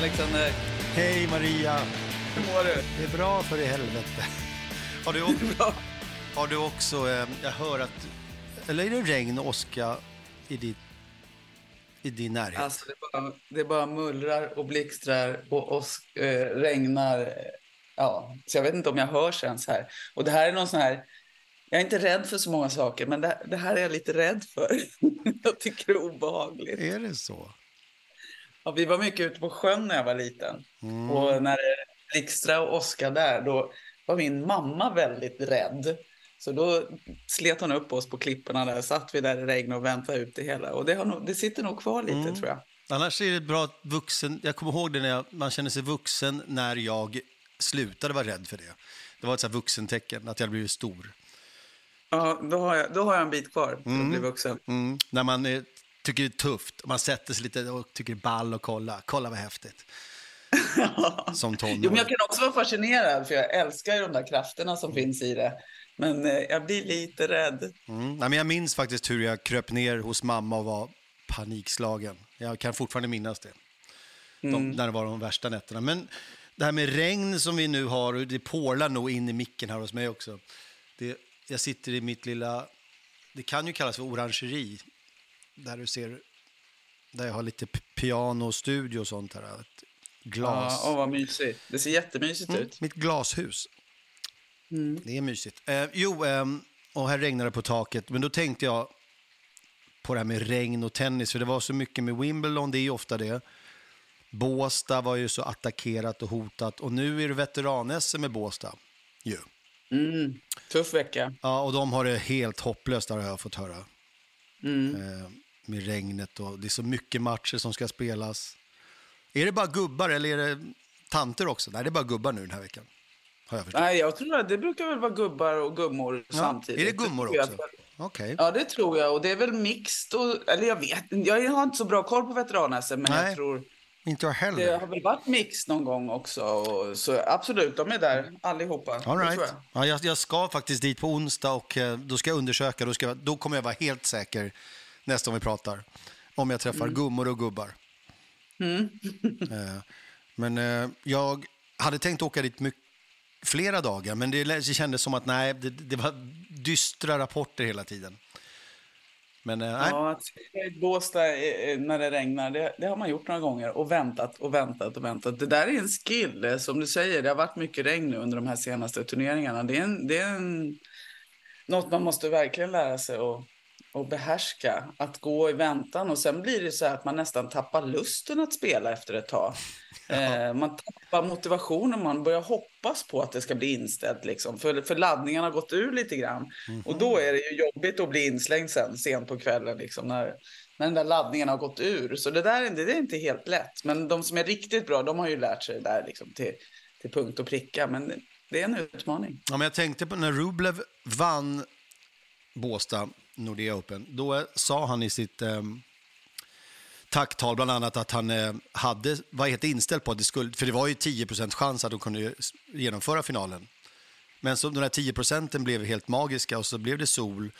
Alexander. Hej Maria! Hur mår du? Det är bra för i helvete. Har du, också, har du också, eh, jag hör att, eller är det regn och åska i, ditt, i din närhet? Alltså, det, bara, det bara mullrar och blixtrar och åsk, eh, regnar. Ja, så jag vet inte om jag hörs ens här. Och det här är någon sån här... Jag är inte rädd för så många saker, men det, det här är jag lite rädd för. jag tycker det är obehagligt. Är det så? Ja, vi var mycket ute på sjön när jag var liten. Mm. Och när det blixtrade och åskade där, då var min mamma väldigt rädd. Så då slet hon upp oss på klipporna där, satt vi där i regn och väntade ut det hela. Och det, har nog, det sitter nog kvar lite Mm. tror jag. Annars är det bra att vuxen, jag kommer ihåg det när jag, man känner sig vuxen när jag slutade vara rädd för det. Det var ett så här vuxentecken, att jag blivit stor. Ja, då har jag, då har jag en bit kvar för att bli vuxen. Mm. När man eh, tycker det är tufft, man sätter sig lite och tycker det är ball och kolla, kolla vad häftigt. Som tonåring. Jo, men jag kan också vara fascinerad, för jag älskar ju de där krafterna som finns i det. Men eh, jag blir lite rädd. Mm. Nej, men jag minns faktiskt hur jag kröp ner hos mamma och var panikslagen. Jag kan fortfarande minnas det. De, när det var de värsta nätterna. Men det här med regn som vi nu har, och det porlar nog in i micken här hos mig också. Det, jag sitter i mitt lilla, det kan ju kallas för orangeri. Där du ser, där jag har lite p- piano och studio och sånt här. Ett glas. Ja, åh, vad mysigt. Det ser jättemysigt Mm, ut. mitt glashus. Det är mysigt. Eh, jo, ehm, och här regnar det på taket. Men då tänkte jag på det här med regn och tennis. För det var så mycket med Wimbledon, det är ju ofta det. Båstad var ju så attackerat och hotat. Och nu är det veteran-SM med Båstad. Ju. Mm. Tuff vecka. Ja, och de har det helt hopplöst, har jag fått höra. Mm. Eh, med regnet och det är så mycket matcher som ska spelas. Är det bara gubbar eller är det tanter också? Nej, det är bara gubbar nu den här veckan. Har jag förstått. Nej, jag tror att det brukar väl vara gubbar och gummor Ja, samtidigt. är det gummor också? Okej. Ja, det tror jag. Och det är väl mixed. Och, eller jag vet Jag har inte så bra koll på veteran men Nej. jag tror Inte jag det heller. har väl varit mixed någon gång också. Och, så absolut, de är där allihopa. All Det right. jag. ja, jag, jag ska faktiskt dit på onsdag och eh, då ska jag undersöka. Då, ska, då kommer jag vara helt säker nästa gång vi pratar. Om jag träffar gummor och gubbar. Eh, men eh, jag hade tänkt åka dit mycket, flera dagar, men det, kändes som att nej, det, det var dystra rapporter hela tiden. Men eh, nej. Ja, att sitta i ett bås där eh, när det regnar, det, det har man gjort några gånger. Och väntat och väntat och väntat. Det där är en skill, som du säger. Det har varit mycket regn nu under de här senaste turneringarna. Det är, en, det är en, något man måste verkligen lära sig att, att behärska. Att gå i väntan och sen blir det så här att man nästan tappar lusten att spela efter ett tag. Eh, man tappar motivationen, man börjar hoppas på att det ska bli inställt. Liksom. För, för laddningen har gått ur lite grann. Och då är det ju jobbigt att bli inslängd sen, sent på kvällen, liksom, när, när den där laddningen har gått ur. Så det där är, det är inte helt lätt. Men de som är riktigt bra, de har ju lärt sig det där liksom, till, till punkt och pricka. Men det är en utmaning. Ja, men jag tänkte på när Rublev vann Båstad, Nordea Open, då eh, sa han i sitt eh, tacktal bland annat att han eh, hade, var helt inställd på att det skulle, för det var ju 10 chans att de kunde genomföra finalen. Men så de där 10 procenten blev helt magiska och så blev det sol.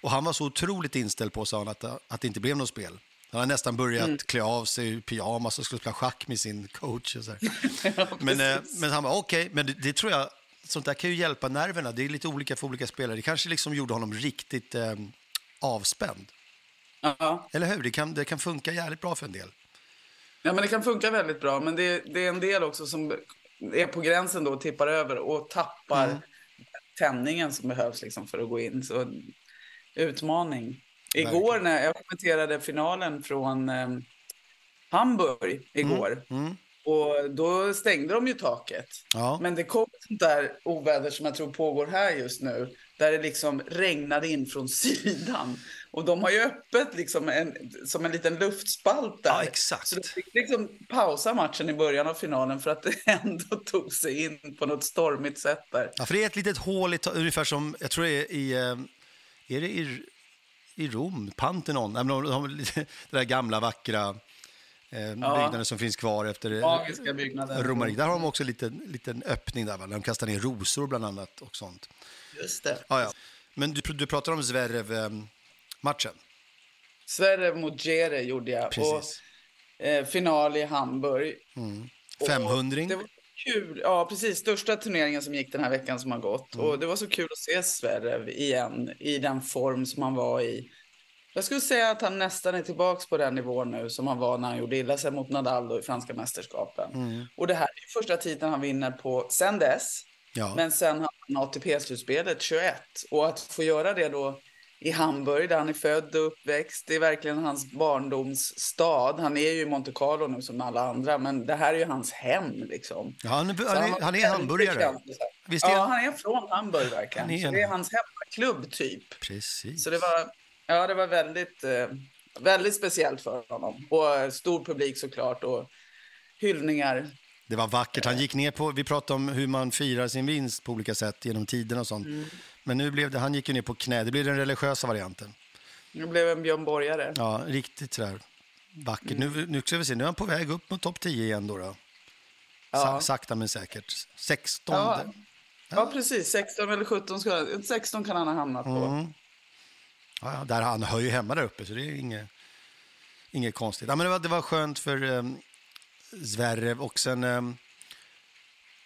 Och han var så otroligt inställd på, sa han, att, att det inte blev något spel. Han hade nästan börjat klä av sig i pyjamas och skulle spela schack med sin coach. Och så här. men, eh, men han var okej, men det, det tror jag, sånt där kan ju hjälpa nerverna. Det är lite olika för olika spelare. Det kanske liksom gjorde honom riktigt eh, avspänd. Ja. Eller hur? Det kan, det kan funka jävligt bra för en del. Ja, men det kan funka väldigt bra. Men det, det är en del också som är på gränsen då och tippar över och tappar tändningen som behövs liksom för att gå in. Så utmaning. Igår när jag kommenterade finalen från eh, Hamburg igår. Och då stängde de ju taket. Ja. Men det kom sånt där oväder som jag tror pågår här just nu. Där det liksom regnade in från sidan. Och de har ju öppet liksom en, som en liten luftspalt där. Ja, exakt. Så de fick liksom pausa matchen i början av finalen för att det ändå tog sig in på något stormigt sätt där. Ja, för det är ett litet hål, i, ungefär som, jag tror det är i, eh, är det i, i Rom, Pantheon, Nej, men de, de, har lite- det där gamla vackra eh, byggnaden som finns kvar efter eh, Magiska romariet. Där har de också en liten, liten öppning där, va? där de kastar ner rosor bland annat och sånt. Just det. Ja, ja. Men du, du pratar om Zverev-matchen. Sverre mot Jere gjorde jag. Och Precis. eh, final i Hamburg. Mm. 500 Det var kul. Ja, precis. Största turneringen som gick den här veckan som har gått. Mm. Och det var så kul att se Zverev igen i den form som han var i. Jag skulle säga att han nästan är tillbaka på den nivån nu som han var när han gjorde illa sig mot Nadal då i franska mästerskapen. Mm. Och det här är första titeln han vinner på sen dess. Ja. Men sen har han ATP-slutspelet 21. Och att få göra det då i Hamburg där han är född och uppväxt. Det är verkligen hans barndomsstad. Han är ju i Monte Carlo nu som alla andra, men det här är ju hans hem liksom. Ja, han, är, Så han, är, han är hamburgare. Visst är Ja, han? han är från Hamburg verkligen. Han är Så en- det är hans hemmaklubb typ. Precis. Så det var, ja, det var väldigt, eh, väldigt speciellt för honom. Och stor publik såklart och hyllningar. Det var vackert. Han gick ner på, vi pratade om hur man firar sin vinst på olika sätt genom tiden och sånt. Mm. Men nu blev det, han gick ju ner på knä. Det blev den religiösa varianten. Nu blev en Björn Borgare. Ja, riktigt sådär vackert. Nu, nu ska vi se, nu är han på väg upp mot topp 10 igen då. då. Ja. Sakta men säkert. 16. Ja, ja, precis. 16 eller 17 ska, 16 kan han ha hamnat på. Mm. Ja, där han hör ju hemma där uppe, så det är inget, inget konstigt. Ja, men det, var, det var skönt för um, Zverev och sen um,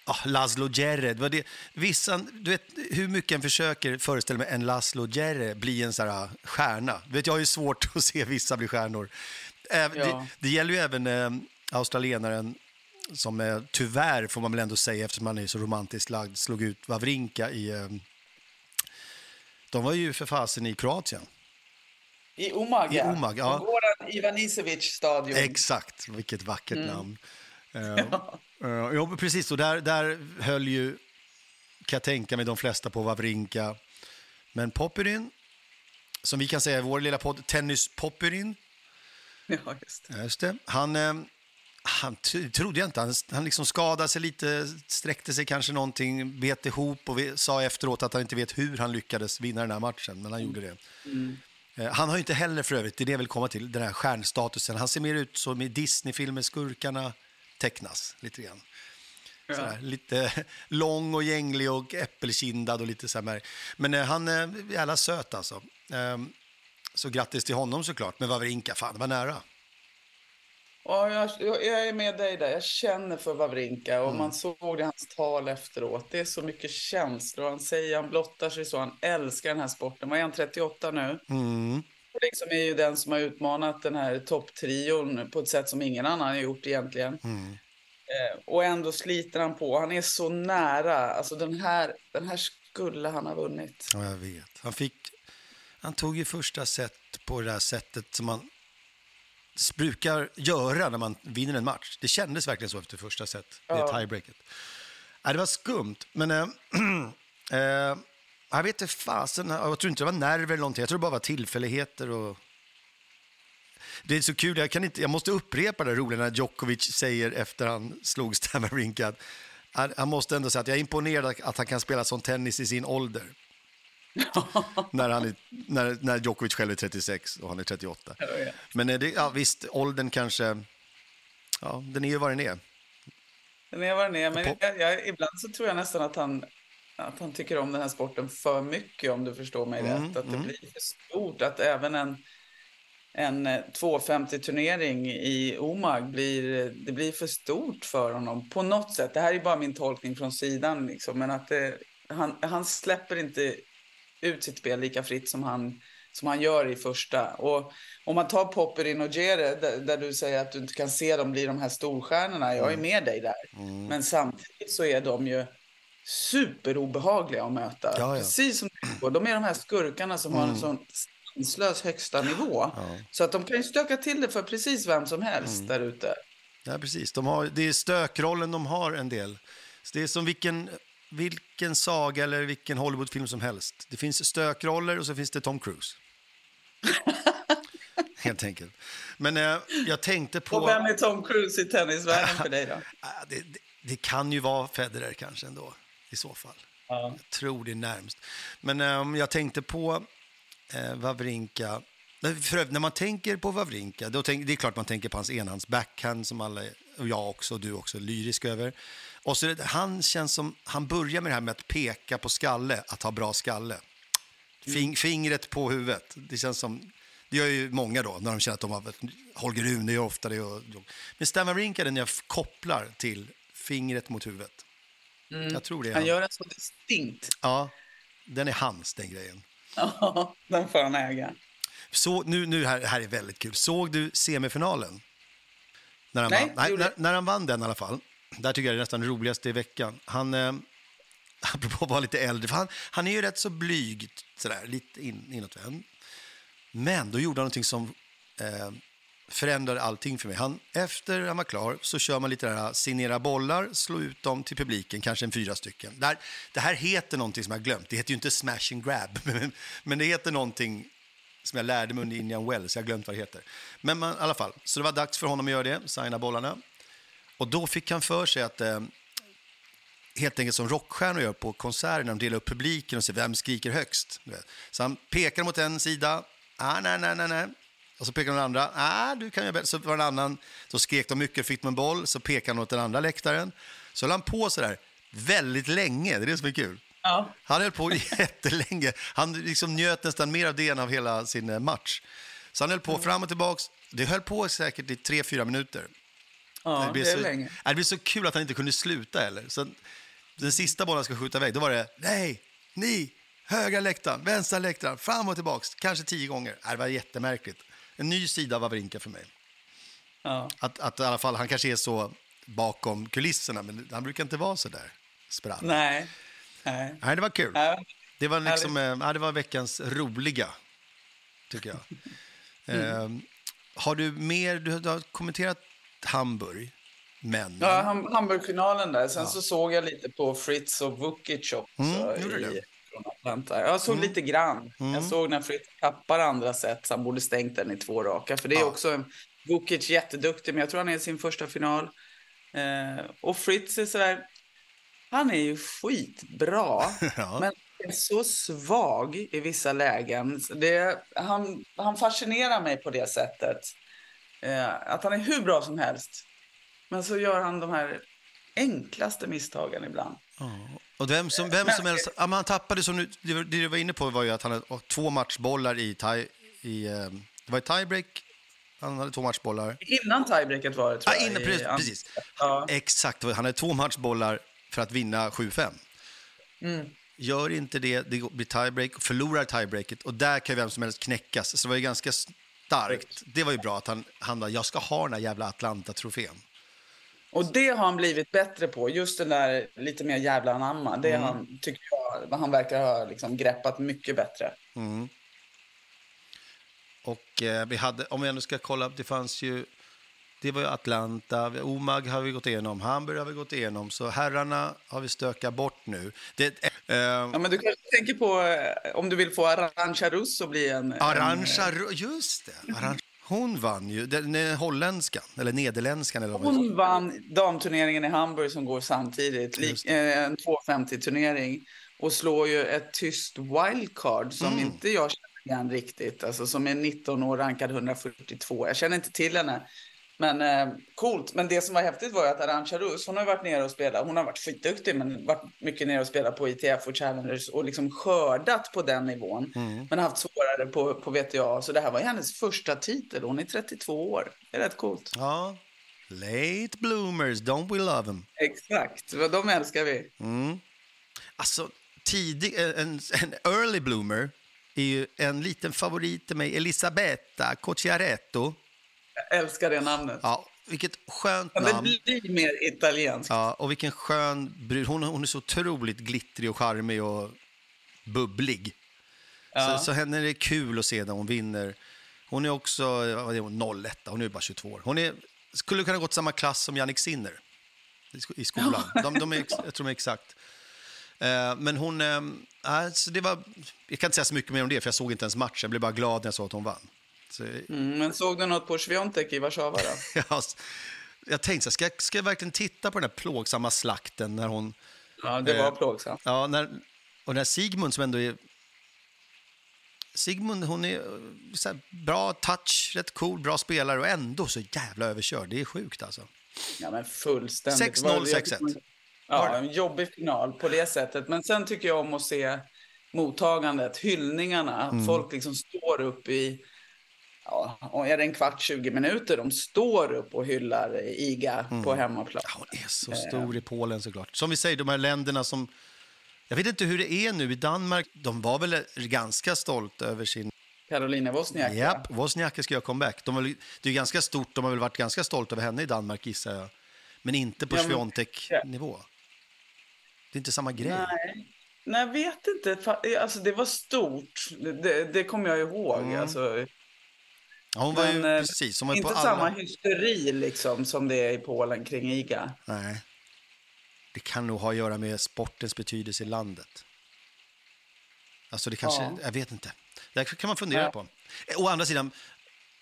ah, Laszlo Djere. Det var det, vissa, du vet, hur mycket en försöker föreställa mig en Laszlo Djere bli en sån här stjärna. Du vet, jag har ju svårt att se vissa bli stjärnor. Även, Ja. det, det gäller ju även um, australienaren som eh, tyvärr, får man väl ändå säga eftersom han är så romantiskt lagd, slog ut Wawrinka i... Um, de var ju för fasen i Kroatien. I Umag, I ja. Umag, ja. Goran Ivanisevic stadion. Exakt, vilket vackert Mm. namn. Uh, uh, ja, precis, och där, där höll ju, kan jag tänka mig, de flesta på Wawrinka. Men Popyrin, som vi kan säga i vår lilla podd, Tennis Popyrin, Ja, just det. Ja, Just det. Han, eh, han trodde jag inte. Han, han liksom skadade sig lite, sträckte sig kanske någonting, bet ihop och vi, sa efteråt att han inte vet hur han lyckades vinna den här matchen, men han gjorde det. Eh, Han har ju inte heller för övrigt, det är det jag vill komma till, den här stjärnstatusen. Han ser mer ut som i Disney-filmer, skurkarna tecknas lite grann. Ja. Sådär, lite lång och gänglig och äppelkindad och lite så här. Men eh, han är jävla söt alltså. Ehm, så grattis till honom såklart. Men Wawrinka, fan det var nära. Ja, jag, jag är med dig där. Jag känner för Wawrinka och Mm. man såg det i hans tal efteråt. Det är så mycket känslor. Han säger, han blottar sig så. Han älskar den här sporten. Vad är han, 38 nu? Mm. Och liksom är ju den som har utmanat den här topptrion på ett sätt som ingen annan har gjort egentligen. Mm. Eh, och ändå sliter han på. Han är så nära. Alltså den här, den här skulle han ha vunnit. Ja, jag vet. Han, fick, han tog ju första set på det där sättet som man brukar göra när man vinner en match. Det kändes verkligen så efter första set, det Ja. tiebreaket. Ja, det var skumt, men... Äh, äh, jag vet inte fasen, jag tror inte det var nerver eller någonting. Jag tror det bara var tillfälligheter och... Det är så kul, jag, kan inte, jag måste upprepa det roliga när Djokovic säger efter han slog att han, han måste ändå säga att jag är imponerad att han kan spela sån tennis i sin ålder. när, han är, när, när Djokovic själv är 36 och han är 38. Jag vet. Men eh, det, ja, visst, åldern kanske... Ja, den är ju vad den är. Den är vad den är. Men jag, jag, ibland så tror jag nästan att han, att han tycker om den här sporten för mycket, om du förstår mig Mm, rätt. Att det mm. blir för stort. Att även en, en eh, 250-turnering i Omag blir, det blir för stort för honom på något sätt. Det här är bara min tolkning från sidan. Liksom, men att det, han, han släpper inte ut sitt spel lika fritt som han, som han gör i första. Och om man tar Popperin och Jere, där, där du säger att du inte kan se dem bli de här storstjärnorna, jag är Mm. med dig där. Men samtidigt så är de ju superobehagliga att möta. Ja, ja. Precis som du de är de här skurkarna som har en sån sanslös högsta nivå. Så att de kan ju stöka till det för precis vem som helst där ute. Ja, precis. De har, det är stökrollen de har en del. Så det är som vilken, vilken saga eller vilken Hollywoodfilm som helst. Det finns stökroller och så finns det Tom Cruise. Helt enkelt. Men eh, jag tänkte på... Och vem är Tom Cruise i tennisvärlden för dig då? Ah, det, det, det kan ju vara Federer kanske ändå, i så fall. Ja. Jag tror det är närmst. Men um, jag tänkte på eh, Wawrinka. För, när man tänker på Wawrinka, då tänk, det är klart man tänker på hans enhands backhand som alla, och jag också, och du också, är lyrisk över. Och så är det, han känns som, han börjar med det här med att peka på skalle, att ha bra skalle. Fing, Fingret på huvudet, det känns som, Det gör ju många då, när de känner att de har... Holger Rune gör ofta det. Och, men Stan Wawrinka, den jag kopplar till fingret mot huvudet. Mm. Jag tror det är Han han. gör den så distinkt. Ja, den är hans, den grejen. Ja, den får han äga. Så, nu, nu här, här är väldigt kul. Såg du semifinalen? När han, Nej, vann? det Nej när, när han vann den i alla fall. Där tycker jag det är nästan det roligaste i veckan. Han, eh, apropå att vara lite äldre, för han, han är ju rätt så blyg, sådär, lite in, inåtvänd. Men då gjorde han någonting som eh, förändrade allting för mig. Han, efter han var klar så kör man lite där, signera bollar, slå ut dem till publiken, kanske en fyra stycken. Där, det här heter någonting som jag glömt. Det heter ju inte smash and grab, men, men det heter någonting som jag lärde mig under Indian Wells. Jag har glömt vad det heter. Men man, i alla fall, så det var dags för honom att göra det, signa bollarna. Och då fick han för sig att eh, helt enkelt som rockstjärnor gör på konserter när de delar upp publiken och ser vem skriker högst. Så han pekar mot en sida, ah, nej, nej, nej, nej. Och så pekar den andra, ah, du kan göra bättre. Så var det en annan, så skrek de mycket, fick de en boll, så pekade han åt den andra läktaren. Så höll han på så där väldigt länge, det är det som är kul. Ja. Han höll på jättelänge. Han liksom njöt nästan mer av det än av hela sin eh, match. Så han höll på fram och tillbaks. Det höll på säkert i tre, fyra minuter. Ja, det, blev är så, länge. det blev så kul att han inte kunde sluta heller. Så den sista bollen ska skjuta iväg, då var det nej, ni, högra läktaren, vänstra läktaren, fram och tillbaks, kanske tio gånger. Det var jättemärkligt. En ny sida av Wawrinka för mig. Ja. Att, att i alla fall, han kanske är så bakom kulisserna, men han brukar inte vara så där sprall. Nej. Nej. Nej, det var kul. Ja. Det var, liksom, eh, ja, det var veckans roliga, tycker jag. Eh, har du mer, du, du har kommenterat Hamburg, men... Ja, ham Hamburgfinalen där. Sen så såg jag lite på Fritz och Vukic också Mm, gjorde i? Mm. Jag såg lite grann. Jag såg när Fritz tappar andra set, så han borde stängt den i två raka. För det är Ja. också en Vukic jätteduktig, men jag tror han är i sin första final. Eh, och Fritz är sådär, han är ju skitbra, Ja. men är så svag i vissa lägen. Det, han, han fascinerar mig på det sättet. Eh, att han är hur bra som helst. Men så gör han de här enklaste misstagen ibland. Och vem som, vem som helst, ja, men han tappade, som du, det du var inne på var ju att han hade två matchbollar i, tie, i eh, det var i tiebreak, han hade två matchbollar. Innan tiebreaket var det, tror Ja, jag. inne, i precis, an- precis. Ja. Exakt, han hade två matchbollar för att vinna 7-5. Mm. Gör inte det, det blir tiebreak, förlorar tiebreaket och där kan vem som helst knäckas. Så det var ju ganska starkt. Det var ju bra att han, han bara, jag ska ha den här jävla Atlanta-trofén. Och det har han blivit bättre på. Just den där lite mer jävla anamma. Det Mm. han, tycker jag, han verkar ha liksom greppat mycket bättre. Och eh, vi hade, om vi ändå ska kolla, det fanns ju, det var ju Atlanta, Omag har vi gått igenom, Hamburg har vi gått igenom, så herrarna har vi stökat bort nu. Det, eh, Ja, men du kanske tänker på eh, om du vill få Arantxa Russo bli en... en Arantxa, Ru- just det, Arantxa, hon vann ju, den, holländskan, eller nederländskan eller vad Hon vann damturneringen i Hamburg som går samtidigt. Eh, en 250-turnering. Och slår ju ett tyst wildcard som Mm. inte jag känner igen riktigt. Alltså som är 19 år, rankad 142. Jag känner inte till henne. Men eh, coolt. Men det som var häftigt var att Arantxa Rus, hon har varit nere och spelat. Hon har varit skitduktig, men varit mycket nere och spelat på ITF och Challengers och liksom skördat på den nivån. Mm. Men haft svårare på, på VTA. Så det här var hennes första titel. Hon är 32 år. Det är rätt coolt. Ja, late bloomers, don't we love them? Exakt, de älskar vi. Alltså, tidig, en, en early bloomer är ju en liten favorit till mig, Elisabetta Cocciaretto. Jag älskar det namnet. Ja, vilket skönt Men det namn. blir mer italienskt. Ja, och vilken skön brud. Hon, hon är så otroligt glittrig och charmig och bubblig. Ja. Så, så henne är det kul att se när hon vinner. Hon är också vad är hon, 01, hon är bara 22 år. Hon är, skulle kunna gått samma klass som Jannik Sinner i sko- i skolan. De, de är, jag tror de är exakt. Eh, men hon, eh, alltså det var, jag kan inte säga så mycket mer om det, för jag såg inte ens matchen. Jag blev bara glad när jag såg att hon vann. Så, Mm, men såg du något på Sviontek i Warszawa då? jag, jag tänkte, ska, jag- ska jag verkligen titta på den här plågsamma slakten när hon... Ja, det var Eh, plågsamt. Ja, när, och när Sigmund som ändå är... Sigmund, hon är eh, här, bra touch, rätt cool, bra spelare och ändå så jävla överkörd. Det är sjukt alltså. Ja, men fullständigt. 6-0, Det var- jag 6-1. tycker- Ja, en jobbig final på det sättet. Men sen tycker jag om att se mottagandet, hyllningarna. Mm. Folk liksom står upp i ja, är det en kvart, 20 minuter de står upp och hyllar Iga mm. på hemmaplan. Ja, hon är så stor i Polen såklart. Som vi säger, de här länderna som... Jag vet inte hur det är nu i Danmark. De var väl ganska stolta över sin... Karolina Wozniacki. Japp, Wozniacki ska göra comeback. De var, det är ganska stort, de har väl varit ganska stolta över henne i Danmark gissar jag. Men inte på ja, Sviontek-nivå. Det är inte samma grej. Nej. Nej, jag vet inte. Alltså, det var stort. Det, det kommer jag ihåg. Mm. Alltså, Ja, hon var Men, ju, eh, precis, hon var inte på samma hysteri liksom, som det är i Polen kring IGA. Nej. Det kan nog ha att göra med sportens betydelse i landet. Alltså det kanske, ja. jag vet inte. Det kan man fundera Nej. på. Å andra sidan,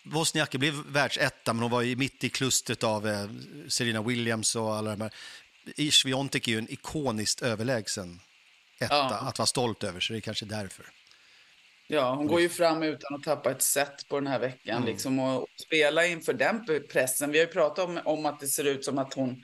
Wozniacki blev världsetta, men hon var ju mitt i klustret av eh, Serena Williams och alla de här. Sviontek är ju en ikoniskt överlägsen etta ja. att vara stolt över, så det är kanske därför. Ja, hon går ju fram utan att tappa ett set på den här veckan. Mm. Liksom, och, spela inför den pressen. Vi har ju pratat om, om att det ser ut som att hon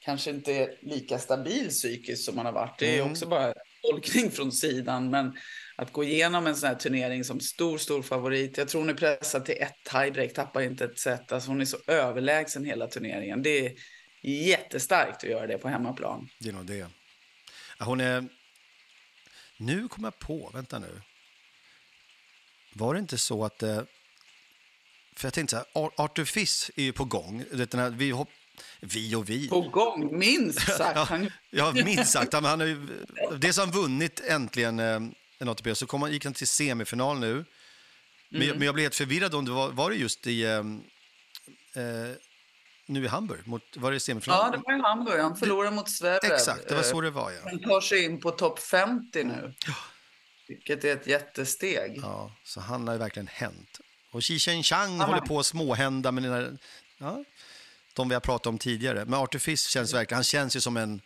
kanske inte är lika stabil psykiskt som man har varit. Det är mm. också bara tolkning från sidan. Men att gå igenom en sån här turnering som stor, stor favorit. Jag tror hon är pressad till ett tiebreak, tappar inte ett set. Alltså hon är så överlägsen hela turneringen. Det är jättestarkt att göra det på hemmaplan. Det är nog det. Hon är... Nu kommer jag på, vänta nu. Var det inte så att... Eh, för jag tänkte så här, Arthur Fiss är ju på gång. Den här, vi, hopp, vi och vi. På gång, minst sagt. ja, ja, minst sagt. Han, han har dels har han vunnit äntligen eh, en ATP, så kom han, gick han till semifinal nu. Men, mm. men jag blev helt förvirrad om det var, var det just i... Eh, eh, nu i Hamburg, mot, var det semifinal? Ja, det var i Hamburg. Han förlorade mot Zverev. Exakt, det var så det var. Ja. Han tar sig in på topp 50 nu. Ja. Vilket är ett jättesteg. Ja, så han har ju verkligen hänt. Och Xi Chang håller på att småhända med här, ja, de vi har pratat om tidigare. Men Arthur Fisk känns verkligen, han känns ju som en,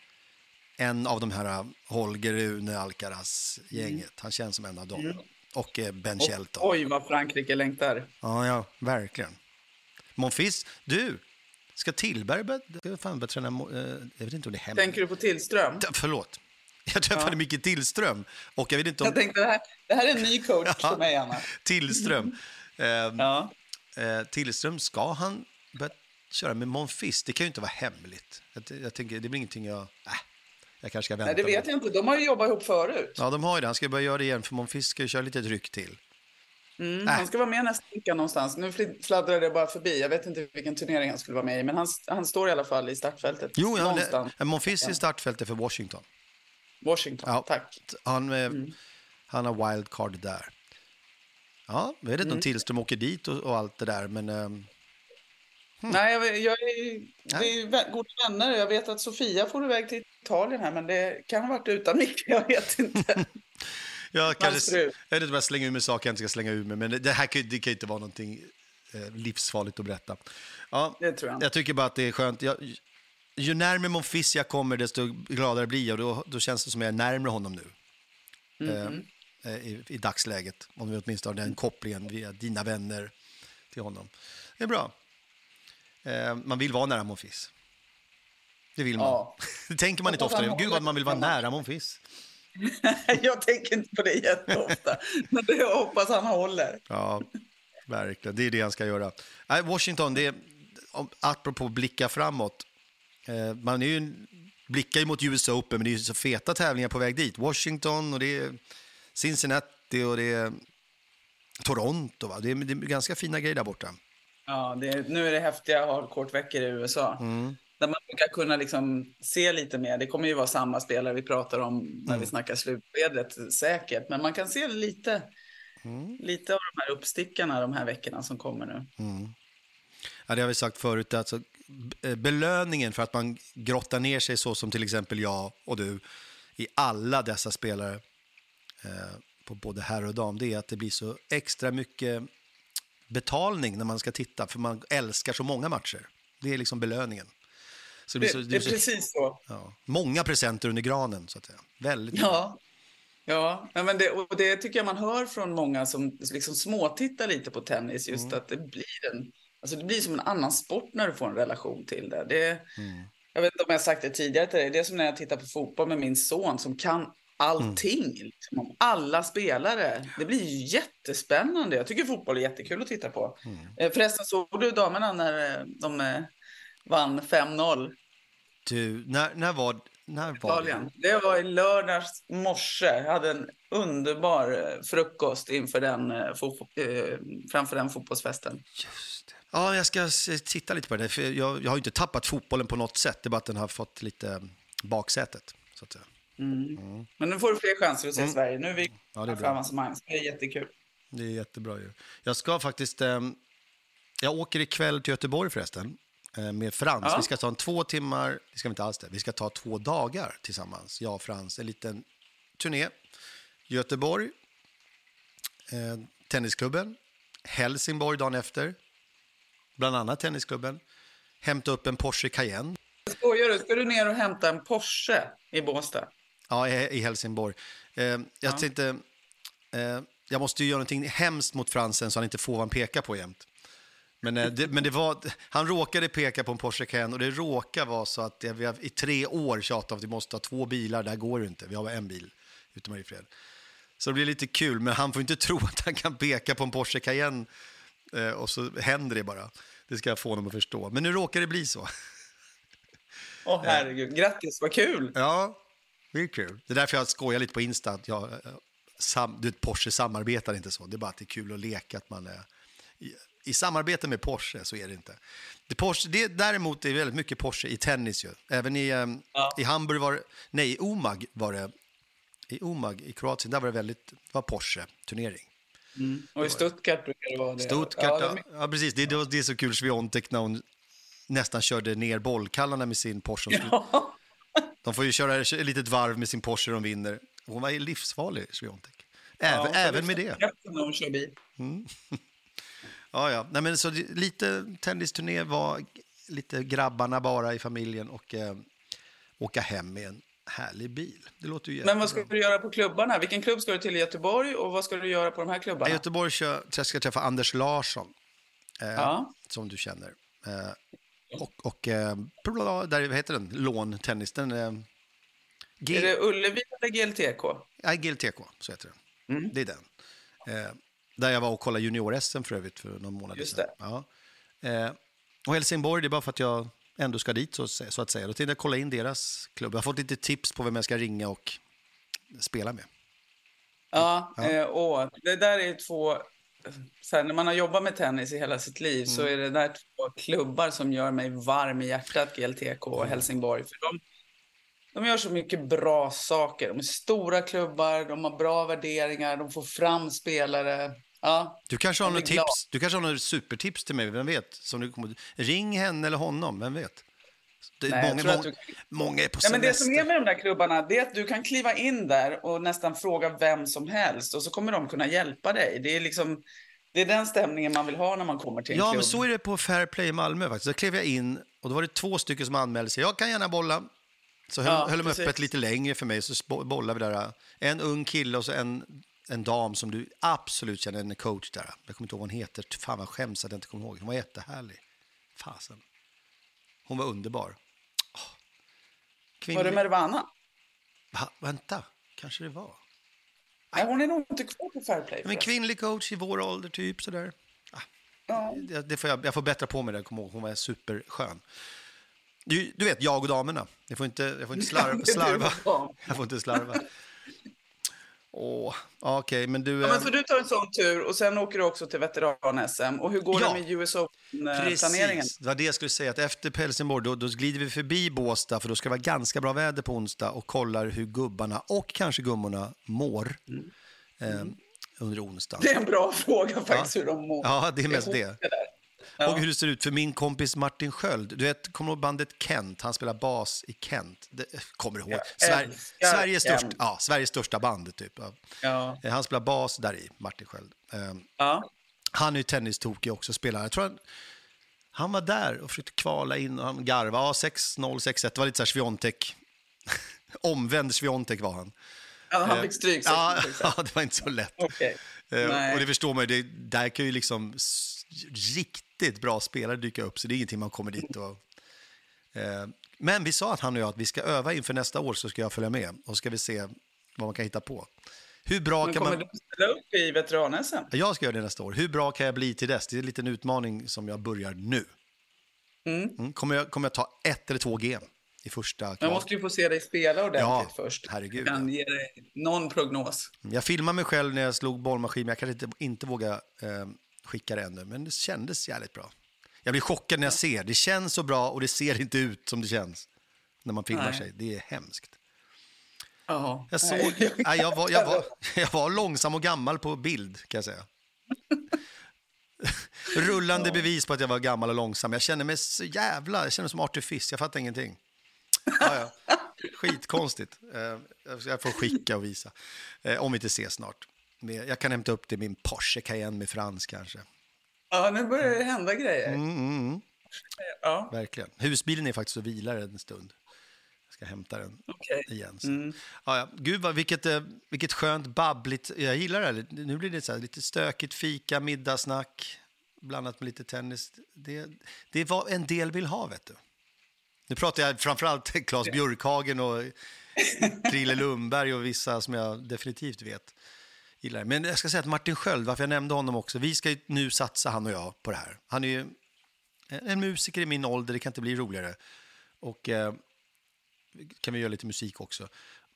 en av de här äh, Holger Rune Alcaraz-gänget. Mm. Han känns som en av dem. Mm. Och eh, Ben Shelton. Oj, vad Frankrike längtar. Ja, ja, verkligen. Monfils, du, ska Tillberg börja, börja träna? Eh, jag vet inte om det är hemma. Tänker du på Tillström? Förlåt. Jag träffade ja. Micke Tillström. Och jag, vet inte om... jag tänkte, det här, det här är en ny coach ja, för mig, Anna. Tillström. Eh, ja. eh, Tillström, ska han börja köra med Monfils? Det kan ju inte vara hemligt. Jag, jag tänker, det blir ingenting jag... Äh, jag kanske ska vänta Nej, det vet med. jag inte. De har ju jobbat ihop förut. Ja, de har ju det. Han ska börja göra det igen, för Monfils ska ju köra lite tryck till. Mm, äh. Han ska vara med nästa vecka någonstans. Nu fladdrar det bara förbi. Jag vet inte vilken turnering han skulle vara med i, men han, han står i alla fall i startfältet. Jo, ja, Monfils i startfältet för Washington. Washington, ja, tack. Han, eh, mm. han har wildcard där. Ja, jag vet inte om Tillström åker dit och, och, allt det där, men... Um, hmm. Nej, jag, jag är, vi är goda vänner. Jag vet att Sofia får iväg till Italien här, men det kan ha varit utan Micke, jag vet inte. jag, kanske, jag vet inte om jag slänger ur mig saker jag inte ska slänga ur mig, men det, det här kan, det kan inte vara någonting eh, livsfarligt att berätta. Ja, jag. jag tycker bara att det är skönt. Jag, ju närmare Monfils jag kommer, desto gladare blir jag. Då, då känns det som jag är närmare honom nu. Mm. Eh, i, I dagsläget. Om vi åtminstone har den kopplingen via dina vänner till honom. Det är bra. Eh, man vill vara nära Monfils. Det vill man. Ja. det tänker man inte ofta. Gud vad man vill vara nära Monfils. jag tänker inte på det jätteofta. men det jag hoppas han håller. ja, verkligen. Det är det han ska göra. Washington, det är, apropå blicka framåt. Eh, man är ju, blickar ju mot US Open, men det är ju så feta tävlingar på väg dit. Washington och det är Cincinnati och det är Toronto. Va? Det, är, det är ganska fina grejer där borta. Ja, det, nu är det häftiga hardcourt-veckor i USA. Mm. Där man brukar kunna liksom se lite mer. Det kommer ju vara samma spelare vi pratar om när mm. vi snackar slutskedet säkert. Men man kan se lite, mm. lite av de här uppstickarna de här veckorna som kommer nu. Mm. Ja, det har vi sagt förut. Alltså, belöningen för att man grottar ner sig så som till exempel jag och du i alla dessa spelare eh, på både herr och dam, det är att det blir så extra mycket betalning när man ska titta, för man älskar så många matcher. Det är liksom belöningen. Så det, det, så, det är så, precis så. Ja, många presenter under granen, så att säga. Väldigt ja. Ja, men det, och det tycker jag man hör från många som liksom småtittar lite på tennis, just mm. att det blir en Alltså det blir som en annan sport när du får en relation till det. det mm. Jag vet inte om jag sagt det tidigare till dig. Det är som när jag tittar på fotboll med min son som kan allting. Liksom, om alla spelare. Det blir ju jättespännande. Jag tycker fotboll är jättekul att titta på. Mm. Förresten, såg du damerna när de vann 5-0? Du, när, när var, när var det? Det var i lördags morse. Jag hade en underbar frukost inför den, framför den fotbollsfesten. Det. Ja, jag ska titta lite på det. För jag, jag har inte tappat fotbollen på något sätt. Det är bara att den har fått lite baksätet. Så att säga. Mm. Mm. Men nu får du fler chanser att se mm. Sverige. Nu är vi ja, det är bra. avancemang. Det är jättekul. Det är jättebra ju. Jag ska faktiskt... Eh, jag åker ikväll till Göteborg förresten eh, med Frans. Ja. Vi ska ta en två timmar, det ska vi inte alls det, vi ska ta två dagar tillsammans. Jag och Frans, en liten turné. Göteborg, eh, tennisklubben, Helsingborg dagen efter, bland annat tennisklubben. Hämta upp en Porsche Cayenne. Skojar du? Ska du ner och hämta en Porsche i Båstad? Ja, i, Helsingborg. Eh, jag ja. tänkte, eh, jag måste ju göra någonting hemskt mot Fransen så han inte får vad han pekar på jämt. Men, eh, det, men det var, han råkade peka på en Porsche Cayenne och det råkar vara så att vi har i tre år tjatat om att vi måste ha två bilar. Det här går ju inte. Vi har bara en bil, utom Mariefred. Så det blir lite kul, men han får inte tro att han kan peka på en Porsche Cayenne eh, och så händer det bara. Det ska jag få honom att förstå. Men nu råkar det bli så. Åh oh, herregud, grattis, vad kul! Ja, det är kul. Det är därför jag skojar lite på Insta. Jag, eh, sam, du vet, Porsche samarbetar inte så. Det är bara att det är kul att leka att man är i, i samarbete med Porsche så är det inte. Det Porsche, det, däremot är det väldigt mycket Porsche i tennis ju. Även i, um, ja. i Hamburg var nej, i Omag var det, i Omag i Kroatien, där var det väldigt, var Porsche-turnering. Mm. Och i Stuttgart brukar det vara det. Stuttgart, ja, det ja, precis. Det, det, det är så kul, Sviontek, när hon nästan körde ner bollkallarna med sin Porsche. Ja. De får ju köra ett litet varv med sin Porsche de vinner. Hon var livsfarlig, Sviontek. Även, ja, även med det. När hon kör bil. Mm. ja, ja. Nej, men så lite tennisturné var lite grabbarna bara i familjen och eh, åka hem med en härlig bil. Det låter ju Men vad ska du göra på klubbarna? Vilken klubb ska du till i Göteborg och vad ska du göra på de här klubbarna? I Göteborg ska jag träffa Anders Larsson, eh, ja. som du känner. Eh, och, och eh, där, vad heter den? Låntennis. Den, eh, G är det Ullevi eller GLTK? Ja, GLTK, så heter den. Mm. Det är den. Eh, där jag var och kollade junior-SM för övrigt för någon månad sedan. Ja. Eh, och Helsingborg, det är bara för att jag ändå ska dit så, så att säga. Då tänkte jag kolla in deras klubb. Jag har fått lite tips på vem jag ska ringa och spela med. Ja, ja. Eh, och det där är två så här, när man har jobbat med tennis i hela sitt liv mm. så är det där två klubbar som gör mig varm i hjärtat, GLTK och mm. Helsingborg. För de, de gör så mycket bra saker. De är stora klubbar, de har bra värderingar, de får fram spelare. Ja, du kanske har något tips, du kanske har något supertips till mig, vem vet? Som du kommer, ring henne eller honom, vem vet? Det, Nej, många, många, du... många är på semester. Ja, men det som är med de där klubbarna det är att du kan kliva in där och nästan fråga vem som helst och så kommer de kunna hjälpa dig. Det är liksom... Det är den stämningen man vill ha när man kommer till en ja, klubb. Ja, men så är det på Fair Play i Malmö faktiskt. Då klev jag in och då var det två stycken som anmälde sig. Jag kan gärna bolla. Så höll, ja, höll de öppet lite längre för mig, så bollade vi där. En ung kille och så en, en dam som du absolut känner, en coach där. Jag kommer inte ihåg vad hon heter. Fan vad skäms att jag inte kommer ihåg. Hon var jättehärlig. Fasen. Hon var underbar. Kvinnlig... Var det Mervana? Va? Vänta, kanske det var. Nej, hon är nog inte kvar på Fairplay. Men kvinnlig coach i vår ålder, typ sådär. Ah. Ja. Det, det får jag, jag får bättra på mig det, kom ihåg. Hon var superskön. Du, du vet, jag och damerna. Jag får inte, jag får inte slarva. slarva. Jag får inte slarva. Åh, okej, okay, men du... Ja, men så du tar en sån tur och sen åker du också till veteran-SM. Och hur går ja, det med US Open-planeringen? Precis, det var det jag skulle säga. Att efter Helsingborg, då, då glider vi förbi Båstad, för då ska det vara ganska bra väder på onsdag och kollar hur gubbarna och kanske gummorna mår. Mm. Eh, under onsdagen. Det är en bra fråga faktiskt, ja. hur de mår. Ja, det är mest det. Ja. Och hur det ser ut för min kompis Martin Sköld. Du vet, kommer du ihåg bandet Kent? Han spelar bas i Kent. Det, kommer du ihåg? Sver Sveriges, största, ja, Sveriges största band, typ. Eh, han spelar bas där i, Martin Sköld. Ja. Han är ju tennistokig också, spelar. Jag tror han, han var där och försökte kvala in och han garvade. Ja, 6-0, 6-1. Det var lite så här Sviontek. Omvänd Sviontek var han. Ja, han fick stryk. Ja, ja, det var inte så lätt. Okay. Och det förstår man ju, det, där kan ju liksom riktigt bra spelare dyka upp, så det är ingenting man kommer dit och... Eh, men vi sa att han och jag att vi ska öva inför nästa år, så ska jag följa med och ska vi se vad man kan hitta på. Hur bra Men kan kommer man... du ställa upp i veteran-SM? Jag ska göra det nästa år. Hur bra kan jag bli till dess? Det är en liten utmaning som jag börjar nu. Mm. Mm. Kommer, jag, kommer jag ta ett eller två game i första Jag kval? måste ju få se dig spela ordentligt Ja, först. herregud, Jag kan ge dig någon prognos. Jag filmade mig själv när jag slog bollmaskin, men jag kan inte, inte våga eh, skicka det ännu. Men det kändes jävligt bra. Jag blir chockad när jag ser. Det känns så bra och det ser inte ut som det känns när man filmar Nej. sig. Det är hemskt. Jaha. Jag, såg, Nej, jag, var, jag, var, jag var långsam och gammal på bild, kan jag säga. Rullande bevis på att jag var gammal och långsam. Jag känner mig så jävla... Jag känner mig som Artifice. Jag fattar ingenting. Ja, ja. Skitkonstigt. Eh, Jag får skicka och visa. Eh, Om vi inte ses snart. Men Jag kan hämta upp det i min Porsche Cayenne med Frans kanske. Ja, nu börjar det hända grejer. Mm, mm, mm. Ja, Verkligen. Husbilen är faktiskt och vilar en stund. Jag ska hämta den okej. igen. Mm. Ja, ja. Gud, vad, vilket, eh, vilket skönt babbligt... Jag gillar det. här. Nu blir det så här, lite stökigt fika, middagssnack blandat med lite tennis. Det, det är vad en del vill ha, vet du. Nu pratar jag framförallt Claes Björkhagen och Krille Lundberg och vissa som jag definitivt vet gillar det. Men jag ska säga att Martin Sköld, varför jag nämnde honom också, vi ska ju nu satsa, han och jag, på det här. Han är ju en musiker i min ålder, det kan inte bli roligare. Och eh, kan vi göra lite musik också.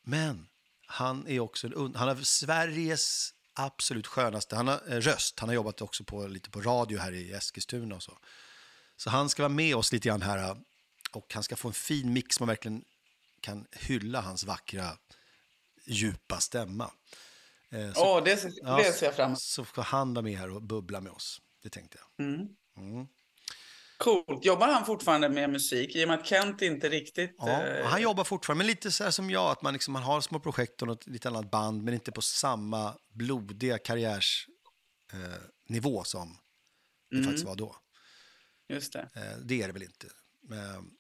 Men han är också en, han har Sveriges absolut skönaste han har, eh, röst. Han har jobbat också på, lite på radio här i Eskilstuna och så. Så han ska vara med oss lite grann här eh, och han ska få en fin mix som man verkligen kan hylla hans vackra, djupa stämma. Eh, så, Åh, det, ja, det ser jag fram emot. Så ska han vara med här och bubbla med oss. Det tänkte jag. Mm. Mm. Coolt. Jobbar han fortfarande med musik? I och med att Kent inte riktigt... Ja, eh, han jobbar fortfarande, men lite så här som jag, att man, liksom, man har små projekt och något lite annat band, men inte på samma blodiga karriärsnivå eh, som det Mm. faktiskt var då. Just det. Eh, det är det väl inte. Men,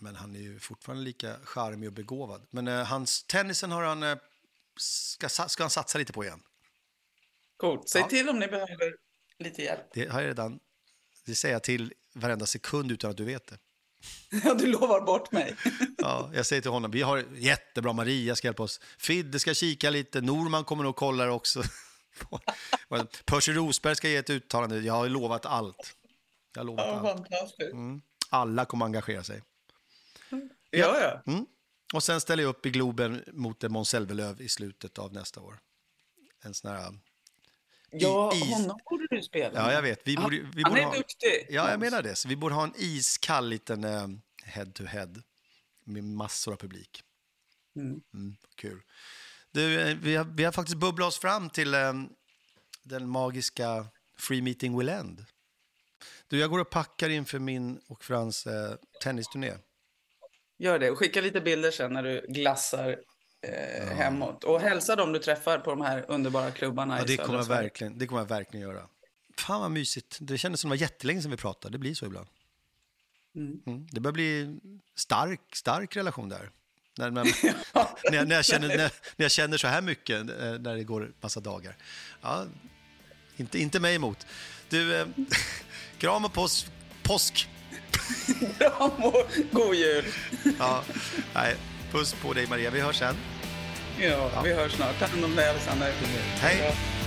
men han är ju fortfarande lika charmig och begåvad. Men eh, hans tennisen har han, eh, ska, ska han satsa lite på igen. Coolt. Säg Ja. till om ni behöver lite hjälp. Det har jag redan, det säger jag till varenda sekund utan att du vet det. Ja, du lovar bort mig. Ja, jag säger till honom, vi har jättebra, Maria ska hjälpa oss. Fidde ska kika lite, Norman kommer nog kolla det också. Percy Rosberg ska ge ett uttalande, jag har lovat allt. Jag har lovat Ja, allt. fantastiskt. Mm. Alla kommer engagera sig. Ja, ja. Mm. Och sen ställer jag upp i Globen mot Måns Zelmerlöw i slutet av nästa år. En sån här... Ja, is- honom borde du spela. Ja, jag vet. Vi borde, vi Han borde är ha... duktig. Ja, jag menar det. Så vi borde ha en iskall liten eh, head-to-head med massor av publik. Mm. Mm, kul. Du, eh, vi, har, vi har faktiskt bubblat oss fram till eh, den magiska Free Meeting Will End. Du, jag går och packar inför min och Frans eh, tennisturné. Gör det. Och skicka lite bilder sen när du glassar eh, hemåt. Och hälsa dem du träffar på de här underbara klubbarna Ja, i det södra kommer, jag verkligen, det kommer jag verkligen göra. Fan vad mysigt. Det kändes som det var jättelänge sedan vi pratade. Det blir så ibland. Mm. Mm. Det börjar bli stark, stark relation där. När, när, när, jag, när, jag känner, när, när jag känner så här mycket, eh, när det går massa dagar. Ja, inte, inte mig emot. Du, eh, kram och påsk. påsk. Kram och god jul. Ja, nej, puss på dig Maria, vi hörs sen. Ja, vi hörs snart. Ta hand om dig Alexander. Hej. Ja.